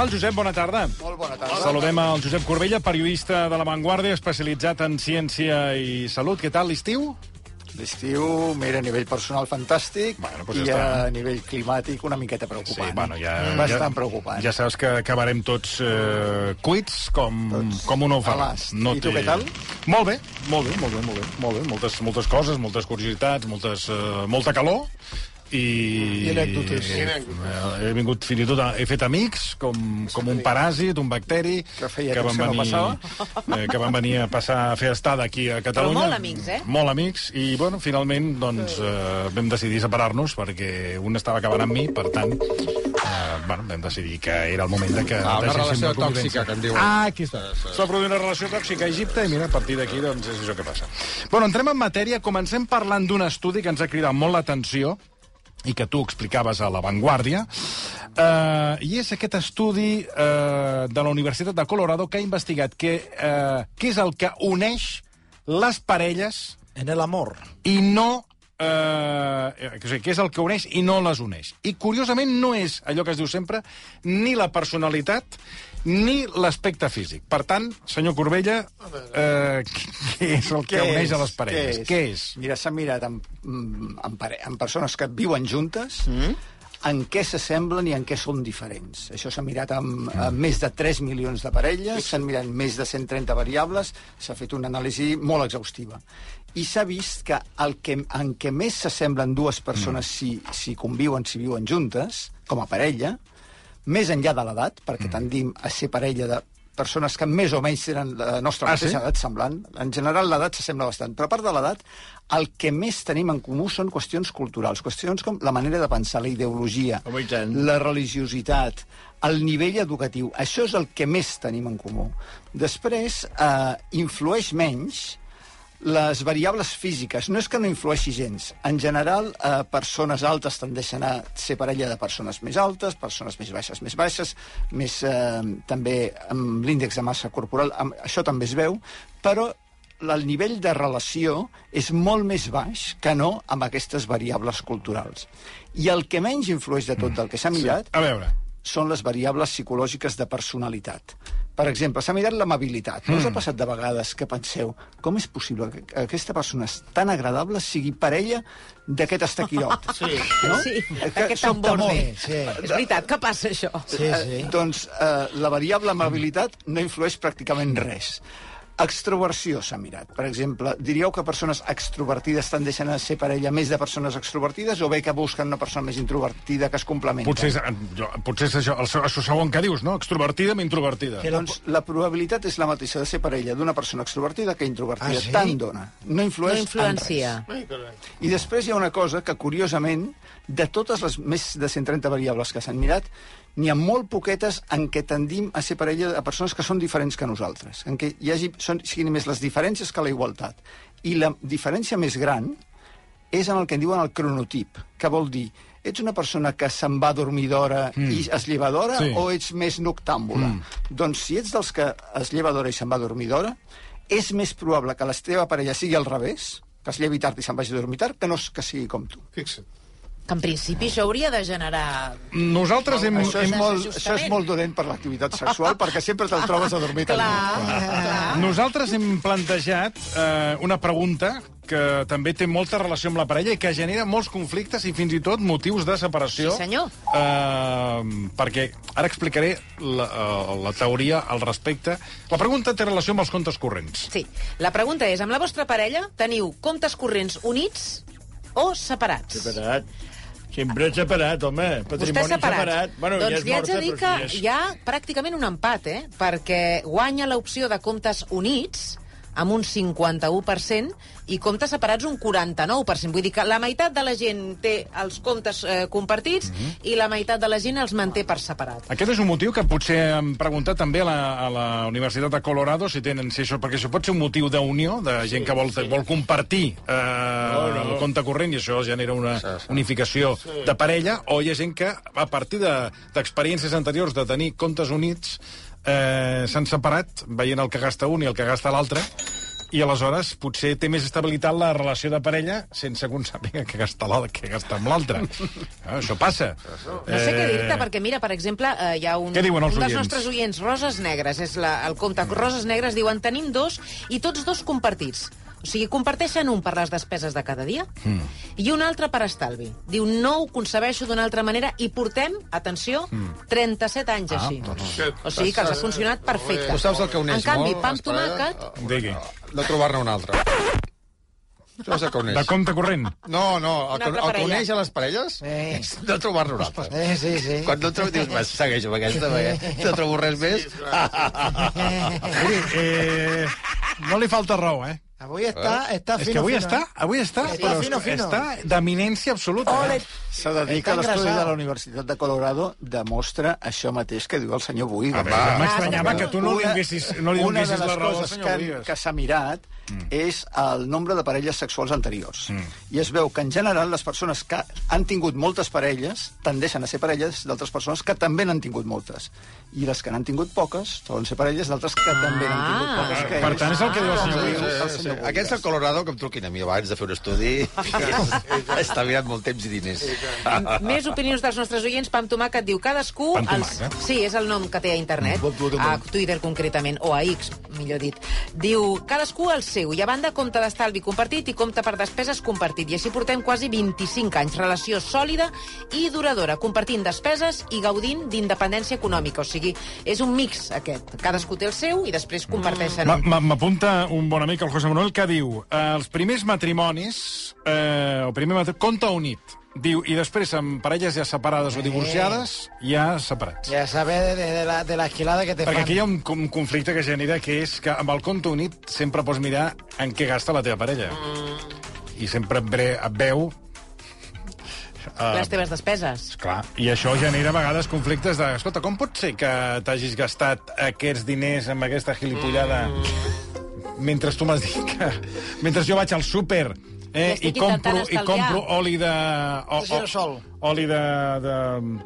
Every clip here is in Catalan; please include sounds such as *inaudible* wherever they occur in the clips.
tal, Josep? Bona tarda. Molt bona tarda. Saludem al Josep Corbella, periodista de La Vanguardia, especialitzat en ciència i salut. Què tal, l'estiu? L'estiu, mira, a nivell personal fantàstic Bueno, doncs i ja està. a nivell climàtic una miqueta preocupant. Sí, bueno, ja... Bastant ja, preocupant. Ja saps que acabarem tots eh, cuits com, Tots com un ferrat. l'ast. I tu què tal? Molt bé, molt bé, molt bé, molt bé. Molt bé. Moltes, moltes coses, moltes curiositats, moltes, eh, molta calor i... I anècdotes. I, eh, he vingut fins i tot, a, he fet amics, com, com un paràsit, un bacteri... Que feia van que no venir, *laughs* eh, que van venir a passar a fer estada aquí a Catalunya. molt amics, eh? Molt amics, i bueno, finalment doncs, eh, vam decidir separar-nos perquè un estava acabant amb mi, per tant, eh, bueno, vam decidir que era el moment de que... Ah, una relació tòxica, que en diuen. Ah, aquí està. S'ha produït una relació tòxica a Egipte i mira, a partir d'aquí doncs, és això que passa. Bueno, entrem en matèria, comencem parlant d'un estudi que ens ha cridat molt l'atenció i que tu explicaves a La Vanguardia, eh, i és aquest estudi eh, de la Universitat de Colorado que ha investigat que, eh, què és el que uneix les parelles En el amor. i no... Eh, o sigui, què és el que uneix i no les uneix. I, curiosament, no és allò que es diu sempre ni la personalitat ni l'aspecte físic. Per tant, senyor Corbella, eh, què és el que uneix a les parelles? Què és? Mira, s'ha mirat en, en, pare- en persones que viuen juntes mm? en què s'assemblen i en què són diferents. Això s'ha mirat amb, amb més de 3 milions de parelles, s'han mirat més de 130 variables, s'ha fet una anàlisi molt exhaustiva. I s'ha vist que el que, en què més s'assemblen dues persones si, si conviuen, si viuen juntes, com a parella, més enllà de l'edat, perquè tendim a ser parella de persones que més o menys tenen la nostra Ah, mateixa sí? edat semblant. En general, l'edat s'assembla bastant. Però a part de l'edat, el que més tenim en comú són qüestions culturals, qüestions com la manera de pensar, la ideologia, tant. la religiositat, el nivell educatiu. Això és el que més tenim en comú. Després, eh, influeix menys les variables físiques. No és que no influeixi gens. En general, eh, persones altes tendeixen a ser parella de persones més altes, persones més baixes més baixes, més eh, també amb l'índex de massa corporal, amb, això també es veu, però el nivell de relació és molt més baix que no amb aquestes variables culturals. I el que menys influeix de tot del que s'ha mirat A veure, són les variables psicològiques de personalitat. Per exemple, s'ha mirat l'amabilitat. No us ha passat de vegades que penseu com és possible que aquesta persona és tan agradable sigui parella d'aquest estaquirot? Sí. No? Sí, Que aquest molt. Sí. És veritat que passa això. Sí, sí. Eh, doncs eh, la variable amabilitat no influeix pràcticament res. Extroversió s'ha mirat. Per exemple, diríeu que persones extrovertides tendeixen a ser parella més de persones extrovertides o bé que busquen una persona més introvertida que es complementa? potser és, jo, potser és això, el, això segon que dius, no? Extrovertida amb introvertida. Que Doncs la probabilitat és la mateixa de ser parella d'una persona extrovertida que introvertida. Ah, sí? Tant dona. No influeix No influencia. en res. I després hi ha una cosa que, curiosament, de totes les més de 130 variables que s'han mirat, n'hi ha molt poquetes en què tendim a ser parella de persones que són diferents que nosaltres, en què hi hagi, són, siguin més les diferències que la igualtat. I la diferència més gran és en el que en diuen el cronotip, que vol dir ets una persona que se'n va a dormir d'hora mm. i es lleva d'hora Sí. o ets més noctàmbula? Mm. Doncs si ets dels que es lleva d'hora i se'n va a dormir d'hora, és més probable que la teva parella sigui al revés, que es llevi tard i se'n vagi a dormir tard, que no que sigui com tu. Fixa't. Que en principi això hauria de generar... Nosaltres hem... Això és, hem molt, això és molt dolent per l'activitat sexual, perquè sempre te'l trobes a dormir Clar, bé. clar. Nosaltres hem plantejat eh, una pregunta que també té molta relació amb la parella i que genera molts conflictes i fins i tot motius de separació. Sí, senyor. Eh, perquè ara explicaré la, eh, la teoria al respecte. La pregunta té relació amb els comptes corrents. Sí. La pregunta és, amb la vostra parella teniu comptes corrents units o separats? Separat. Sempre separat, home. Patrimoni Vostè separat. separat. Bueno, doncs ja és li haig de dir que hi ha pràcticament un empat, eh? Perquè guanya l'opció de comptes units amb un 51% i comptes separats un 49%. Vull dir que la meitat de la gent té els comptes eh, compartits Mhm. i la meitat de la gent els manté per separat. Aquest és un motiu que potser hem preguntat també a la, a la Universitat de Colorado si tenen si això, perquè això pot ser un motiu d'unió de gent que vol, vol compartir eh, No, no. el compte corrent i això genera una unificació de parella o hi ha gent que a partir de- d'experiències anteriors de tenir comptes units eh, s'han separat veient el que gasta un i el que gasta l'altre i aleshores potser té més estabilitat la relació de parella sense que un sàpiga què gastar, l'al- què gastar amb l'altre. *laughs* Ah, això passa. No sé què dir-te, perquè mira, per exemple, eh, hi ha un, un dels oients? nostres oients, Roses Negres, és la, el compte Roses Negres, diuen tenim dos i tots dos compartits. O sigui, comparteixen un per les despeses de cada dia mm. i un altre per estalvi. Diu, no ho concebeixo d'una altra manera i portem, atenció, mm. 37 anys Ah, així. doncs- O sigui que els ha funcionat perfecte. Tu saps el que uneix En canvi, molt pa amb tomàquet... parelles? Digui. No trobar-ne un altre. Això és el que uneix. De compte corrent. No, no, el que, el que uneix a les parelles Eh. és no trobar-ne un altre. Eh, sí, sí. Quan no en trobes, dius, va, segueixo amb aquesta, perquè no trobo res més. *laughs* Miri, eh, no li falta raó, eh? Avui està, està És fino, que avui fino, està, eh? avui està, Està però fino, fino. està d'eminència absoluta. Ole. Eh? S'ha de dir Està que l'estudi de la Universitat de Colorado demostra això mateix que diu el senyor Bui. A veure, m'estranyava que tu no li Una- donessis, no li una de donessis les la raó al coses senyor que, Buigas. que s'ha mirat mm. és el nombre de parelles sexuals anteriors. Mm. I es veu que, en general, les persones que han tingut moltes parelles tendeixen a ser parelles d'altres persones que també n'han tingut moltes. I les que n'han tingut poques solen ser parelles d'altres que també n'han tingut Ah. poques. Que Per tant, és el que diu el senyor Sí, Buigas. el Sí, sí. senyor Buigas. Aquests del Colorado que em truquin a mi abans de fer un estudi *laughs* està mirant molt temps i diners. Més opinions dels nostres oients. Pam Tomàquet diu cadascú... Pam Els... Sí, és el nom que té a internet. A Twitter, concretament, o a X, millor dit. Diu, cadascú el seu. I a banda, compte d'estalvi compartit i compte per despeses compartit. I així portem quasi 25 anys. Relació sòlida i duradora, compartint despeses i gaudint d'independència econòmica. O sigui, és un mix, aquest. Cadascú té el seu i després comparteixen ma- M'apunta un bon amic, el José Manuel, que diu eh, els primers matrimonis, eh, el primer matrimoni, compte unit. Diu, i després amb parelles ja separades o divorciades, ja separats. Ja saber de, de, la, de la esquilada que te Perquè fan. aquí hi ha un, un conflicte que genera, que és que amb el compte unit sempre pots mirar en què gasta la teva parella. I sempre et, bre, veu... Les teves despeses. Clar, i això genera a vegades conflictes de... Escolta, com pot ser que t'hagis gastat aquests diners amb aquesta gilipollada mentre tu m'has dit que... Mentre jo vaig al súper eh, i, compro, i compro oli de... O, De girasol. oli de, de...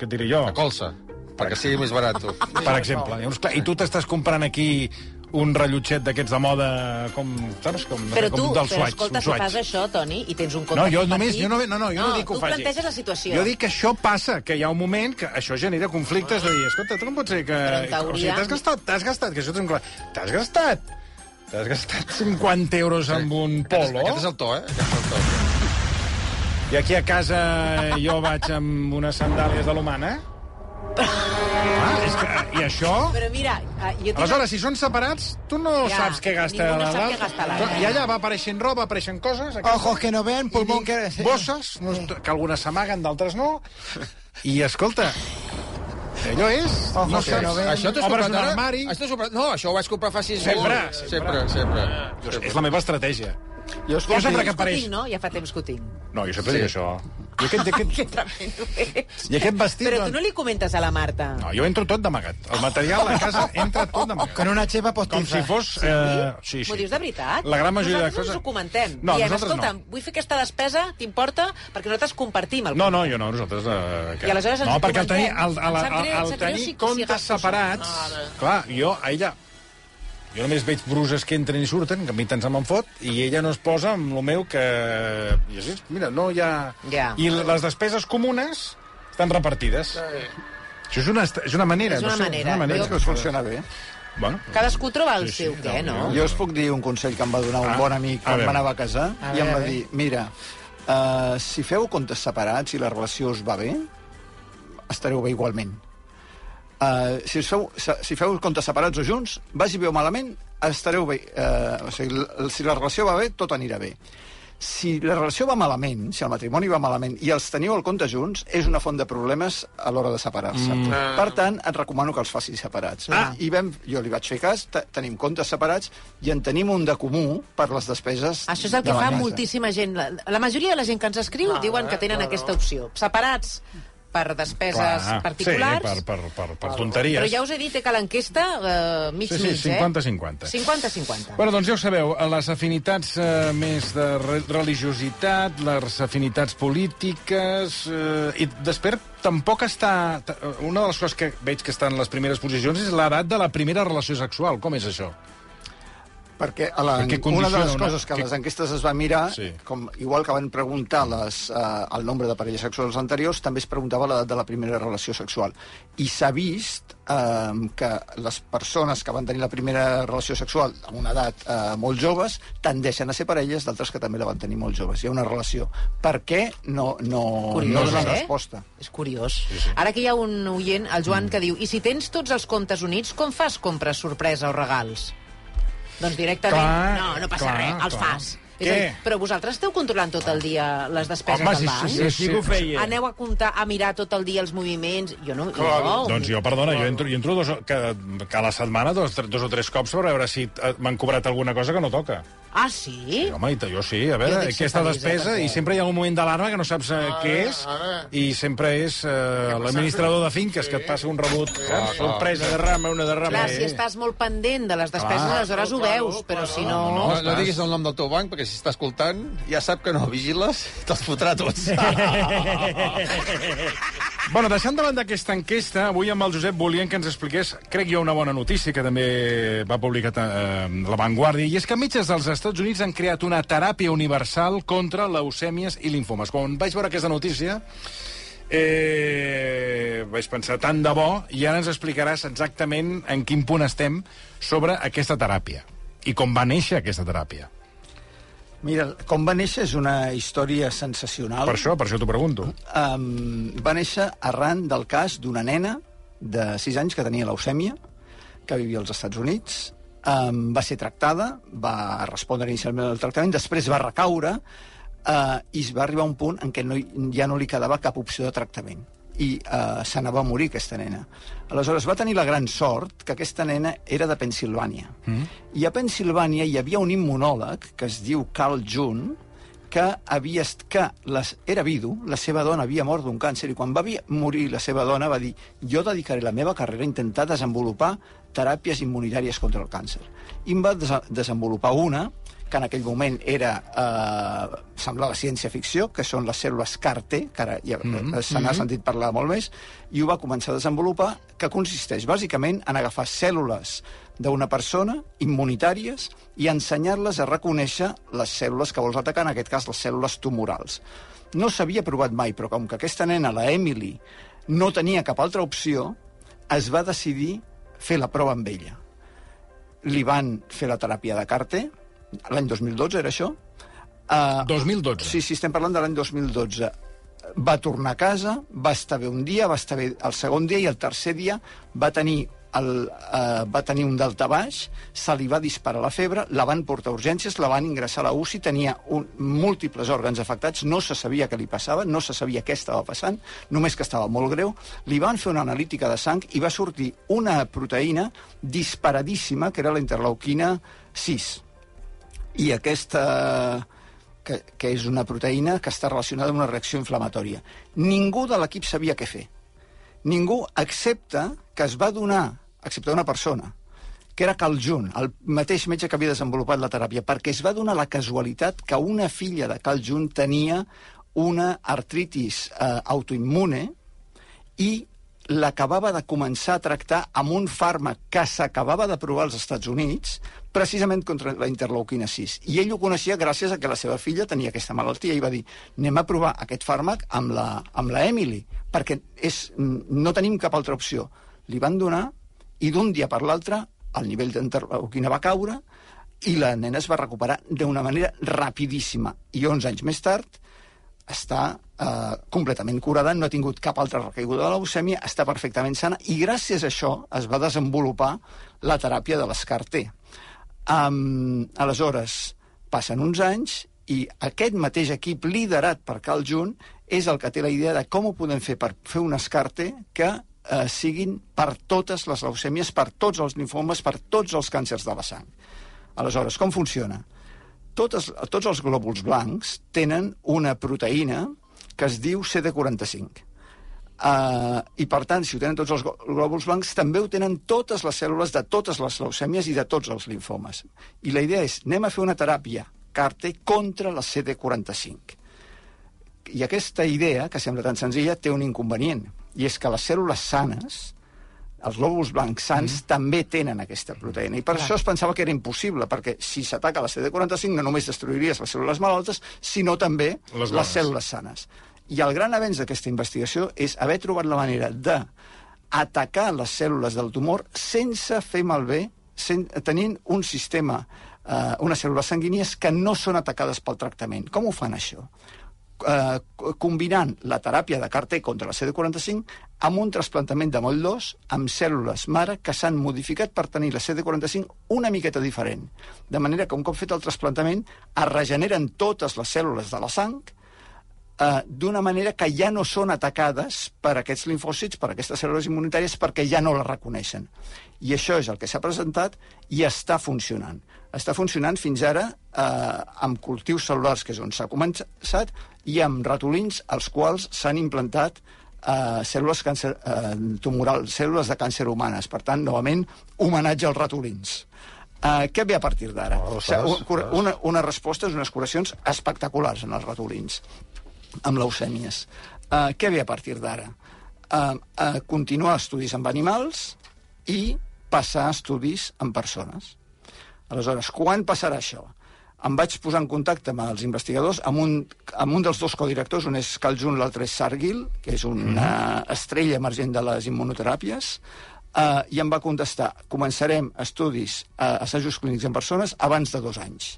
Què et diré jo? A colza, perquè sigui més barat. Per exemple. Llavors, clar, I tu t'estàs comprant aquí un rellotget d'aquests de moda com, saps? Com, Però com tu, del però Swatch, escolta, un si fas això, Toni, i tens un compte No, jo compartit... només, jo no, no, no, jo no, dic que ho tu faci. planteges la situació. Jo dic que això passa, que hi ha un moment que això genera conflictes de dir, escolta, tu no pot ser que... Teoria- O sigui, t'has gastat, t'has gastat, que això tenim clar. T'has gastat, t'has gastat 50 euros amb un polo, Aquest és el to, eh? Aquest és el to. i aquí a casa jo vaig amb unes sandàlies de l'Humana. Ah, és que, I això... Però mira, eh, jo tinc... Aleshores, si són separats, tu no Ja, saps què gasta no sap què gasta l'altre. I allà va apareixent roba, apareixen coses... aquestes, Ojos que no vean, pulmón que... bosses, no, que algunes s'amaguen, d'altres no. I, escolta, allò és... Ojo, no saps, no vean. Això t'ho has obres comprat un ara? armari... Això No, això ho vaig comprar fa sis Sempre, mesos. Sempre, sempre. sempre. És la meva estratègia. Jo sempre que apareix... tinc, no? Ja fa temps que ho tinc. No, jo sempre Sí. dic això. I aquest, i aquest, *laughs* Que tremendo ets. i aquest vestit... Però tu doncs- no li comentes a la Marta. No, jo entro tot d'amagat. El material a casa *laughs* entra tot d'amagat. Con una Com postiza. si fos... Eh, sí, sí. M'ho dius de veritat? La gran majoria de nosaltres coses... ens ho comentem. No, Diem, nosaltres escolta, no. vull fer aquesta despesa, t'importa? Perquè nosaltres compartim el No, no, jo no, nosaltres... Eh, que... I aleshores ens no, ho perquè el tenir, comentem. el, el, el, el greu tenir comptes separats... Clar, jo, a ella... Jo només veig bruses que entren i surten, que a mi tant se me'n fot, i ella no es posa amb el meu que... I així, mira, no hi ha... Ja. I les despeses comunes estan repartides. Això és una, és una manera. És una no sé, manera. És una manera. Que us funciona bé. Bueno, Cadascú troba el Sí, sí, seu què, no? Jo us puc dir un consell que em va donar un Ah, bon amic quan m'anava a casar, A i em va dir, mira, uh, si feu comptes separats i la relació us va bé, estareu bé igualment. Uh, si, us feu, se- si feu comptes separats o junts, vagi bé o malament, estareu bé. Uh, o sigui, si la relació va bé, tot anirà bé. Si la relació va malament, si el matrimoni va malament i els teniu al compte junts, és una font de problemes a l'hora de separar-se. Mm. Per tant, et recomano que els facis separats. Ah. I vam, jo li vaig fer cas, te- tenim comptes separats i en tenim un de comú per les despeses Això és el que fa casa. moltíssima gent. La, la majoria de la gent que ens escriu Ah, diuen que tenen aquesta opció. Separats per despeses clar, particulars. Sí, per, per, per, per tonteries. Però ja us he dit eh, que l'enquesta, eh, mig Sí, sí, mig, eh? 50-50. 50-50. Bueno, doncs ja ho sabeu, les afinitats eh, més de re religiositat, les afinitats polítiques... Eh, I després tampoc està... t- Una de les coses que veig que estan en les primeres posicions és l'edat de la primera relació sexual. Com és això? Perquè a la, En una de les coses que què- les enquestes es va mirar, Sí. com, igual que van preguntar les, eh, el nombre de parelles sexuals anteriors, també es preguntava l'edat de la primera relació sexual. I s'ha vist eh, que les persones que van tenir la primera relació sexual a una edat eh, molt joves tendeixen a ser parelles d'altres que també la van tenir molt joves. Hi ha una relació. Per què? No, no, Curiós, no donen eh? resposta. És curiós. Sí, sí. Ara que hi ha un oient, el Joan, que diu i si tens tots els comptes units, com fas compres sorpresa o regals? Doncs directament, Clar, no, no passa clar, res, els clar. fas. És Què? a dir, però vosaltres esteu controlant tot el dia les despeses Home, del sí, banc? sí, Sí, sí que ho feia. Aneu a comptar, a mirar tot el dia els moviments? Jo no... Clar, jo, doncs jo, perdona, jo entro, jo entro dos, que, que a la setmana dos, dos o tres cops per veure si eh, m'han cobrat alguna cosa que no toca. Ah, sí? Sí, home, i jo sí, a veure, aquesta despesa, perquè- i sempre hi ha un moment d'alarma que no saps eh, què és, i sempre és eh, l'administrador de finques que et passa un rebut. eh, sorpresa. Una derrama, una derrama. Clar, eh. si estàs molt pendent de les despeses, Clar. aleshores ho veus, però si no... No, no, estàs- diguis el nom del teu banc, perquè si està escoltant ja sap que no vigiles, te'ls fotrà tots. *laughs* Bueno, deixant de banda aquesta enquesta, avui amb el Josep volien que ens expliqués, crec jo, una bona notícia que també va publicar eh, La Vanguardia, i és que metges dels Estats Units han creat una teràpia universal contra leucèmies i linfomes. Quan vaig veure aquesta notícia, eh, vaig pensar, tant de bo, i ara ens explicaràs exactament en quin punt estem sobre aquesta teràpia i com va néixer aquesta teràpia. Mira, com va néixer és una història sensacional. Per això, per això t'ho pregunto. Um, va néixer arran del cas d'una nena de 6 anys que tenia leucèmia, que vivia als Estats Units, um, va ser tractada, va respondre inicialment al tractament, després va recaure uh, i es va arribar a un punt en què no, ja no li quedava cap opció de tractament i uh, se n'anava a morir aquesta nena. Aleshores va tenir la gran sort que aquesta nena era de Pensilvània. Mm. I a Pensilvània hi havia un immunòleg que es diu Carl June, que, havia, que les, era vidu, la seva dona havia mort d'un càncer, i quan va morir la seva dona va dir jo dedicaré la meva carrera a intentar desenvolupar teràpies immunitàries contra el càncer. I en va des desenvolupar una que en aquell moment era, eh, semblava ciència-ficció, que són les cèl·lules CAR-T, que ara ja, mm -hmm. se n'ha sentit parlar molt més, i ho va començar a desenvolupar, que consisteix bàsicament en agafar cèl·lules d'una persona, immunitàries, i ensenyar-les a reconèixer les cèl·lules que vols atacar, en aquest cas les cèl·lules tumorals. No s'havia provat mai, però com que aquesta nena, la Emily, no tenia cap altra opció, es va decidir fer la prova amb ella. Li van fer la teràpia de Carte, l'any 2012 era això. Uh, 2012. Sí, sí, estem parlant de l'any 2012. Va tornar a casa, va estar bé un dia, va estar bé el segon dia i el tercer dia va tenir el, uh, va tenir un delta baix, se li va disparar la febre, la van portar a urgències, la van ingressar a la UCI, tenia un, múltiples òrgans afectats, no se sabia què li passava, no se sabia què estava passant, només que estava molt greu. Li van fer una analítica de sang i va sortir una proteïna disparadíssima, que era la interleuquina 6. I aquesta que, que és una proteïna que està relacionada amb una reacció inflamatòria. Ningú de l'equip sabia què fer. Ningú, excepte que es va donar, excepte una persona, que era Carl Jun, el mateix metge que havia desenvolupat la teràpia, perquè es va donar la casualitat que una filla de Carl Jun tenia una artritis eh, autoimmune i l'acabava de començar a tractar amb un fàrmac que s'acabava de provar als Estats Units, precisament contra la interleuquina 6. I ell ho coneixia gràcies a que la seva filla tenia aquesta malaltia i va dir anem a provar aquest fàrmac amb la, amb la Emily, perquè és, no tenim cap altra opció. Li van donar i d'un dia per l'altre el nivell d'interleuquina va caure i la nena es va recuperar d'una manera rapidíssima. I 11 anys més tard està eh, completament curada, no ha tingut cap altra recaiguda de leucèmia, està perfectament sana i gràcies a això es va desenvolupar la teràpia de l'escar-T. Um, aleshores, passen uns anys i aquest mateix equip liderat per Carl Jun és el que té la idea de com ho podem fer per fer un escarte que eh, siguin per totes les leucèmies, per tots els linfomes, per tots els càncers de la sang. Aleshores, com funciona? Totes, tots els glòbuls blancs tenen una proteïna que es diu CD45. Uh, I, per tant, si ho tenen tots els glò- glòbuls blancs, també ho tenen totes les cèl·lules de totes les leucèmies i de tots els linfomes. I la idea és, anem a fer una teràpia CAR-T contra la CD45. I aquesta idea, que sembla tan senzilla, té un inconvenient, i és que les cèl·lules sanes els glòbuls blancs sants mm. també tenen aquesta proteïna. I per Clar. això es pensava que era impossible, perquè si s'ataca la CD45 no només destruiries les cèl·lules malaltes, sinó també Les les, bones. les cèl·lules sanes. I el gran avenç d'aquesta investigació és haver trobat la manera de atacar les cèl·lules del tumor sense fer malbé, sen, tenint un sistema, eh, unes cèl·lules sanguínies que no són atacades pel tractament. Com ho fan això? eh, combinant la teràpia de CAR-T contra la CD45 amb un trasplantament de moll d'os amb cèl·lules mare que s'han modificat per tenir la CD45 una miqueta diferent. De manera que un cop fet el trasplantament es regeneren totes les cèl·lules de la sang eh, d'una manera que ja no són atacades per aquests linfòcits, per aquestes cèl·lules immunitàries, perquè ja no les reconeixen. I això és el que s'ha presentat i està funcionant. Està funcionant fins ara eh, amb cultius cel·lulars, que és on s'ha començat, i amb ratolins als quals s'han implantat eh, cèl·lules càncer, eh, tumorals, cèl·lules de càncer humanes. Per tant, novament, homenatge als ratolins. Uh, què ve a partir d'ara? Oh, o sigui, ostres, una, una, unes respostes, unes curacions espectaculars en els ratolins amb leucèmies. Uh, què ve a partir d'ara? Uh, uh, continuar estudis amb animals i passar estudis amb persones. Aleshores, quan passarà això? Em vaig posar en contacte amb els investigadors, amb un, amb un dels dos codirectors, un és Kaljun, l'altre és Sargil, que és una estrella emergent de les immunoteràpies, uh, i em va contestar, començarem estudis, uh, assajos clínics en persones, abans de dos anys.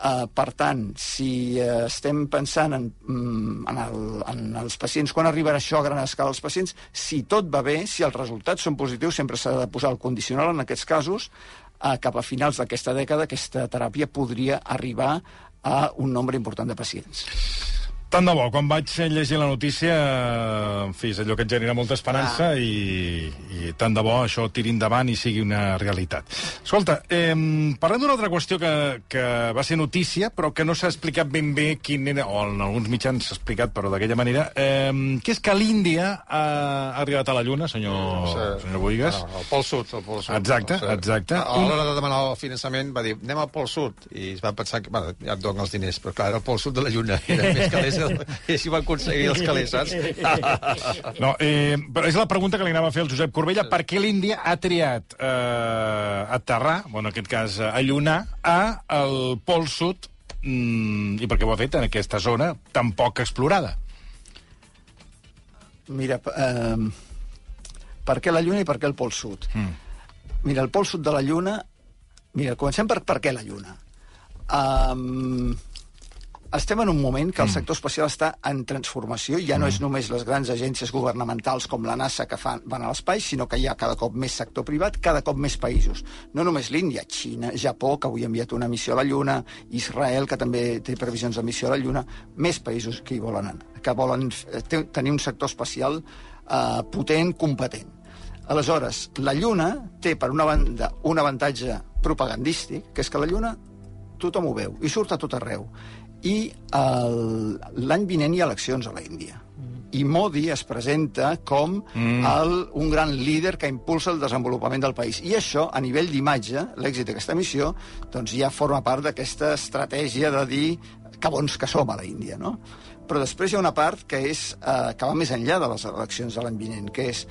Uh, per tant, si uh, estem pensant en, mm, en, el, en els pacients, quan arribarà això a gran escala als pacients, si tot va bé, si els resultats són positius, sempre s'ha de posar el condicional en aquests casos, uh, cap a finals d'aquesta dècada aquesta teràpia podria arribar a un nombre important de pacients. Tant de bo, quan vaig llegir la notícia, en fi, és allò que et genera molta esperança Ah. i, i tant de bo això tiri endavant i sigui una realitat. Escolta, eh, parlem d'una altra qüestió que, que va ser notícia, però que no s'ha explicat ben bé quin era, o en alguns mitjans s'ha explicat, però d'aquella manera, eh, que és que l'Índia ha arribat a la Lluna, senyor, senyor Boigas. No, el Pol Sud, el Pol Sud. Exacte, No sé. exacte. A l'hora de demanar el finançament va dir, anem al Pol Sud, i es van pensar que, bueno, ja et donen els diners, però clar, era el Pol Sud de la Lluna, era més calés, i així van aconseguir els calés, saps? No, eh, però és la pregunta que li anava a fer al Josep Corbella. Per què l'Índia ha triat eh, aterrar, bueno, en aquest cas eh, allunar, a el Pol Sud mm, i per què ho ha fet en aquesta zona tan poc explorada? Mira, eh, per què la Lluna i per què el Pol Sud? Mm. Mira, el Pol Sud de la Lluna... Mira, comencem per per què la Lluna. Um, estem en un moment que el sector espacial està en transformació, ja no és només les grans agències governamentals com la NASA que fan, van a l'espai, sinó que hi ha cada cop més sector privat, cada cop més països. No només l'Índia, Xina, Japó, que avui ha enviat una missió a la Lluna, Israel, que també té previsions de missió a la Lluna, més països que hi volen anar, que volen eh, te- tenir un sector espacial eh, potent, competent. Aleshores, la Lluna té, per una banda, un avantatge propagandístic, que és que la Lluna tothom ho veu i surt a tot arreu. I l'any vinent hi ha eleccions a la Índia. I Modi es presenta com mm. el, un gran líder que impulsa el desenvolupament del país. I això, a nivell d'imatge, l'èxit d'aquesta missió, doncs ja forma part d'aquesta estratègia de dir que bons que som a la Índia, no? Però després hi ha una part que, és, eh, que va més enllà de les eleccions de l'any vinent, que és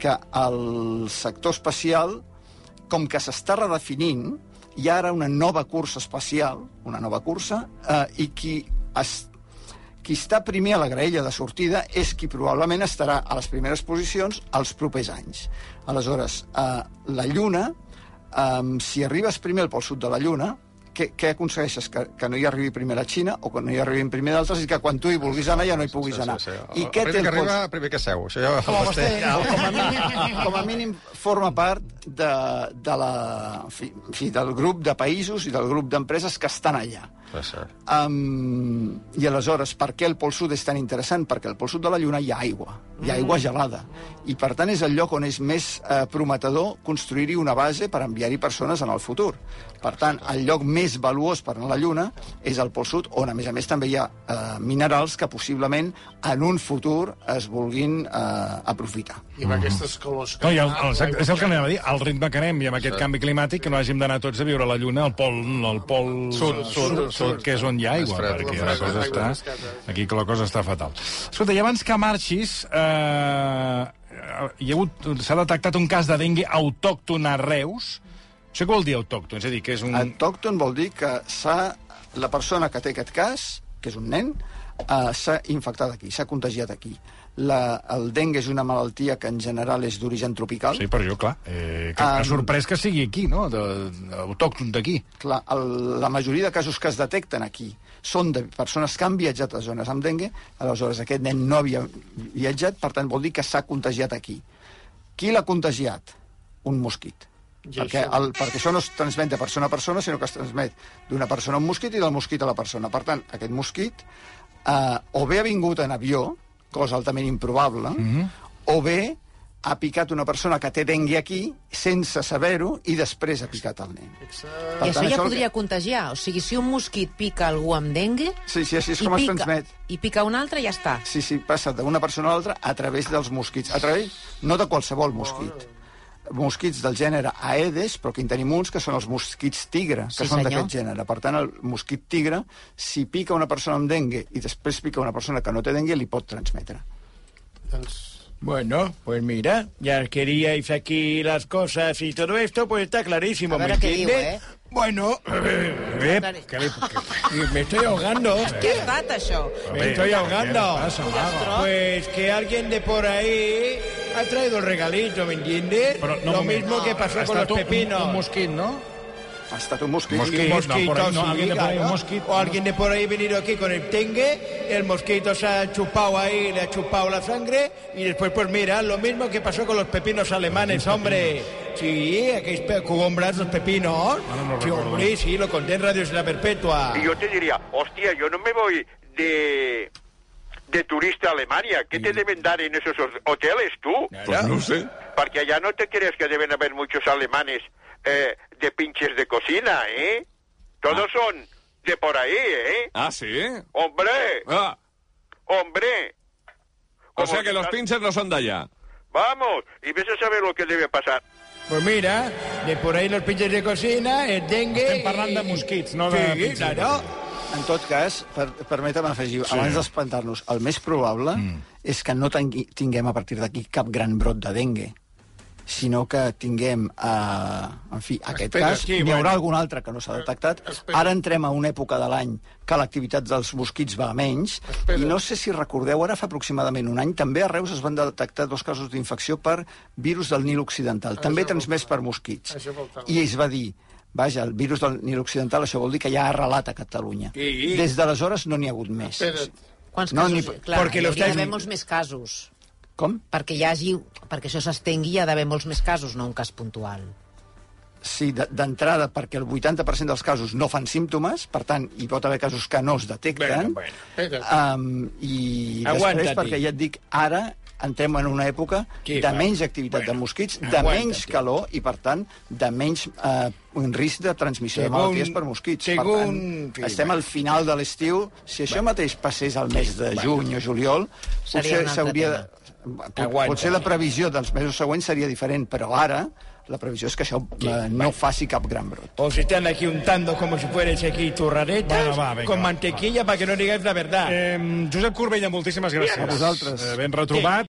que el sector espacial, com que s'està redefinint, hi ha ara una nova cursa espacial, una nova cursa, eh, i qui, es, qui està primer a la graella de sortida és qui probablement estarà a les primeres posicions els propers anys. Aleshores, eh, la Lluna, eh, si arribes primer al pol sud de la Lluna, què, què aconsegueixes? Que, que no hi arribi primer la Xina o que no hi arribin primer d'altres i que quan tu hi vulguis anar ja no hi puguis anar. I què té primer que arriba, primer que seu. Això ja Com a vostè. com a mínim, com a mínim forma part de, de la, en fi, fi, del grup de països i del grup d'empreses que estan allà. Ser. Um, I aleshores, per què el Pol Sud és tan interessant? Perquè al Pol Sud de la Lluna hi ha aigua, hi ha aigua gelada. I per tant és el lloc on és més eh, prometedor construir-hi una base per enviar-hi persones en el futur. Per tant, el lloc més valuós per anar a la Lluna és el Pol Sud, on a més a més també hi ha eh, minerals que possiblement en un futur es vulguin eh, aprofitar. I amb aquestes colors... No, i el, el, és el que anava a dir, el ritme que anem i amb aquest canvi climàtic que no hàgim d'anar tots a viure a la Lluna al pol, al pol Sud, sud, sud. que és on hi ha aigua, fred, perquè la cosa està, aquí que la cosa està fatal. Escolta, i abans que marxis, eh, hi ha hagut, s'ha detectat un cas de dengue autòcton a Reus. Això què vol dir autòcton? És a dir, que és un... Autòcton vol dir que s'ha la persona que té aquest cas, que és un nen, eh, s'ha infectat aquí, s'ha contagiat aquí. La, el dengue és una malaltia que en general és d'origen tropical. Sí, per això, clar. Eh, que Um, sorprès que sigui aquí, no? De, de, autòcton d'aquí. Clar, el, la majoria de casos que es detecten aquí són de persones que han viatjat a zones amb dengue, aleshores aquest nen no havia viatjat, per tant vol dir que s'ha contagiat aquí. Qui l'ha contagiat? Un mosquit. Perquè, el, perquè això no es transmet de persona a persona, sinó que es transmet d'una persona a un mosquit i del mosquit a la persona. Per tant, aquest mosquit eh, o bé ha vingut en avió, cosa altament improbable, mm -hmm. o bé ha picat una persona que té dengue aquí sense saber-ho i després ha picat el nen. Per I això ja el podria contagiar. O sigui, si un mosquit pica algú amb dengue... Sí, sí, així és i com es pica, transmet. I pica un altre, ja està. Sí, sí, passa d'una persona a l'altra a través dels mosquits. A través, no de qualsevol mosquit. Mosquits del gènere Aedes, però aquí en tenim uns que són els mosquits tigre, que Sí, són d'aquest gènere. Per tant, el mosquit tigre, si pica una persona amb dengue i després pica una persona que no té dengue, li pot transmetre. Bueno, pues mira, ya queríais aquí las cosas y todo esto, pues está clarísimo, ¿me a qué entiende? digo, ¿eh? Bueno, eh, Que li, que, me estoy ahogando. Estat, això? Me estoy ahogando. ¿Qué? Pues que alguien de por ahí ha traído el regalito, ¿me entiendes? No, Lo mismo que pasó con estat los pepinos. Un, un mosquit, no? Ha estat un mosquit. Mosquit. Un no, ahí no, sí, alguien de por ahí, un. O alguien de por ahí venido aquí con el dengue, el mosquito se ha chupado ahí, le ha chupado la sangre, y después, pues mira, lo mismo que pasó con los pepinos alemanes, hombre. Sí, aquellos pe- cugombras, los pepinos. no sí, recuerdo. hombre, sí, lo conté en Radio Isla Perpetua. Y yo te diría, hostia, yo no me voy de, de turista a Alemania. ¿Qué te deben dar en esos hoteles tú? Pues no sé. Porque allá no te crees que deben haber muchos alemanes eh, de pinches de cocina, ¿eh? Todos son de por ahí, ¿eh? Ah, sí. Hombre, Ah, hombre. o sea que los pinches no son de allá. Vamos, y ves a saber lo que debe pasar. Pues mira, de por ahí los pinches de cocina, el dengue... Estem parlant de mosquits, no de Sí, pinches claro. En tot cas, per, permetem afegir, sí. abans d'espantar-nos, el més probable mm. és que no tingui, tinguem a partir d'aquí cap gran brot de dengue, sinó que tinguem, eh, en fi, aquest Espera, cas, sí, n'hi bueno. haurà algun altre que no s'ha detectat. Ara entrem a una època de l'any que l'activitat dels mosquits va a menys, i no sé si recordeu, ara fa aproximadament un any, també a Reus es van detectar dos casos d'infecció per virus del Nil Occidental, també transmès per mosquits. I es va dir, vaja, el virus del Nil Occidental, això vol dir que ja ha arrelat a Catalunya. Sí. Des d'aleshores no n'hi ha hagut més. Quants No, casos? ni- Clar, perquè hi hauria d'haver molts més casos. Com? Perquè hi hagi... Perquè això s'estengui hi ha d'haver molts més casos, no un cas puntual. Sí, de- d'entrada, perquè el 80% dels casos no fan símptomes, per tant, hi pot haver casos que no es detecten, Bueno, bueno. um, i després, perquè ja et dic, ara entrem en una època Sí, de menys activitat Bueno, de mosquits, de menys calor i, per tant, de menys eh, un risc de transmissió Según- de malalties per mosquits. per tant, estem al final de l'estiu. Si això mateix passés al mes de juny o juliol, potser s'hauria... pot- Aguanta. Potser la previsió dels mesos següents seria diferent, però ara la previsió és que això eh, no faci cap gran brot. Os están aquí untando como si fuerais aquí turraretas Bueno, va, venga, con va, mantequilla para que no digáis la verdad. Eh, Josep Corbella, moltíssimes gràcies. A vosaltres. Eh, ben retrobat.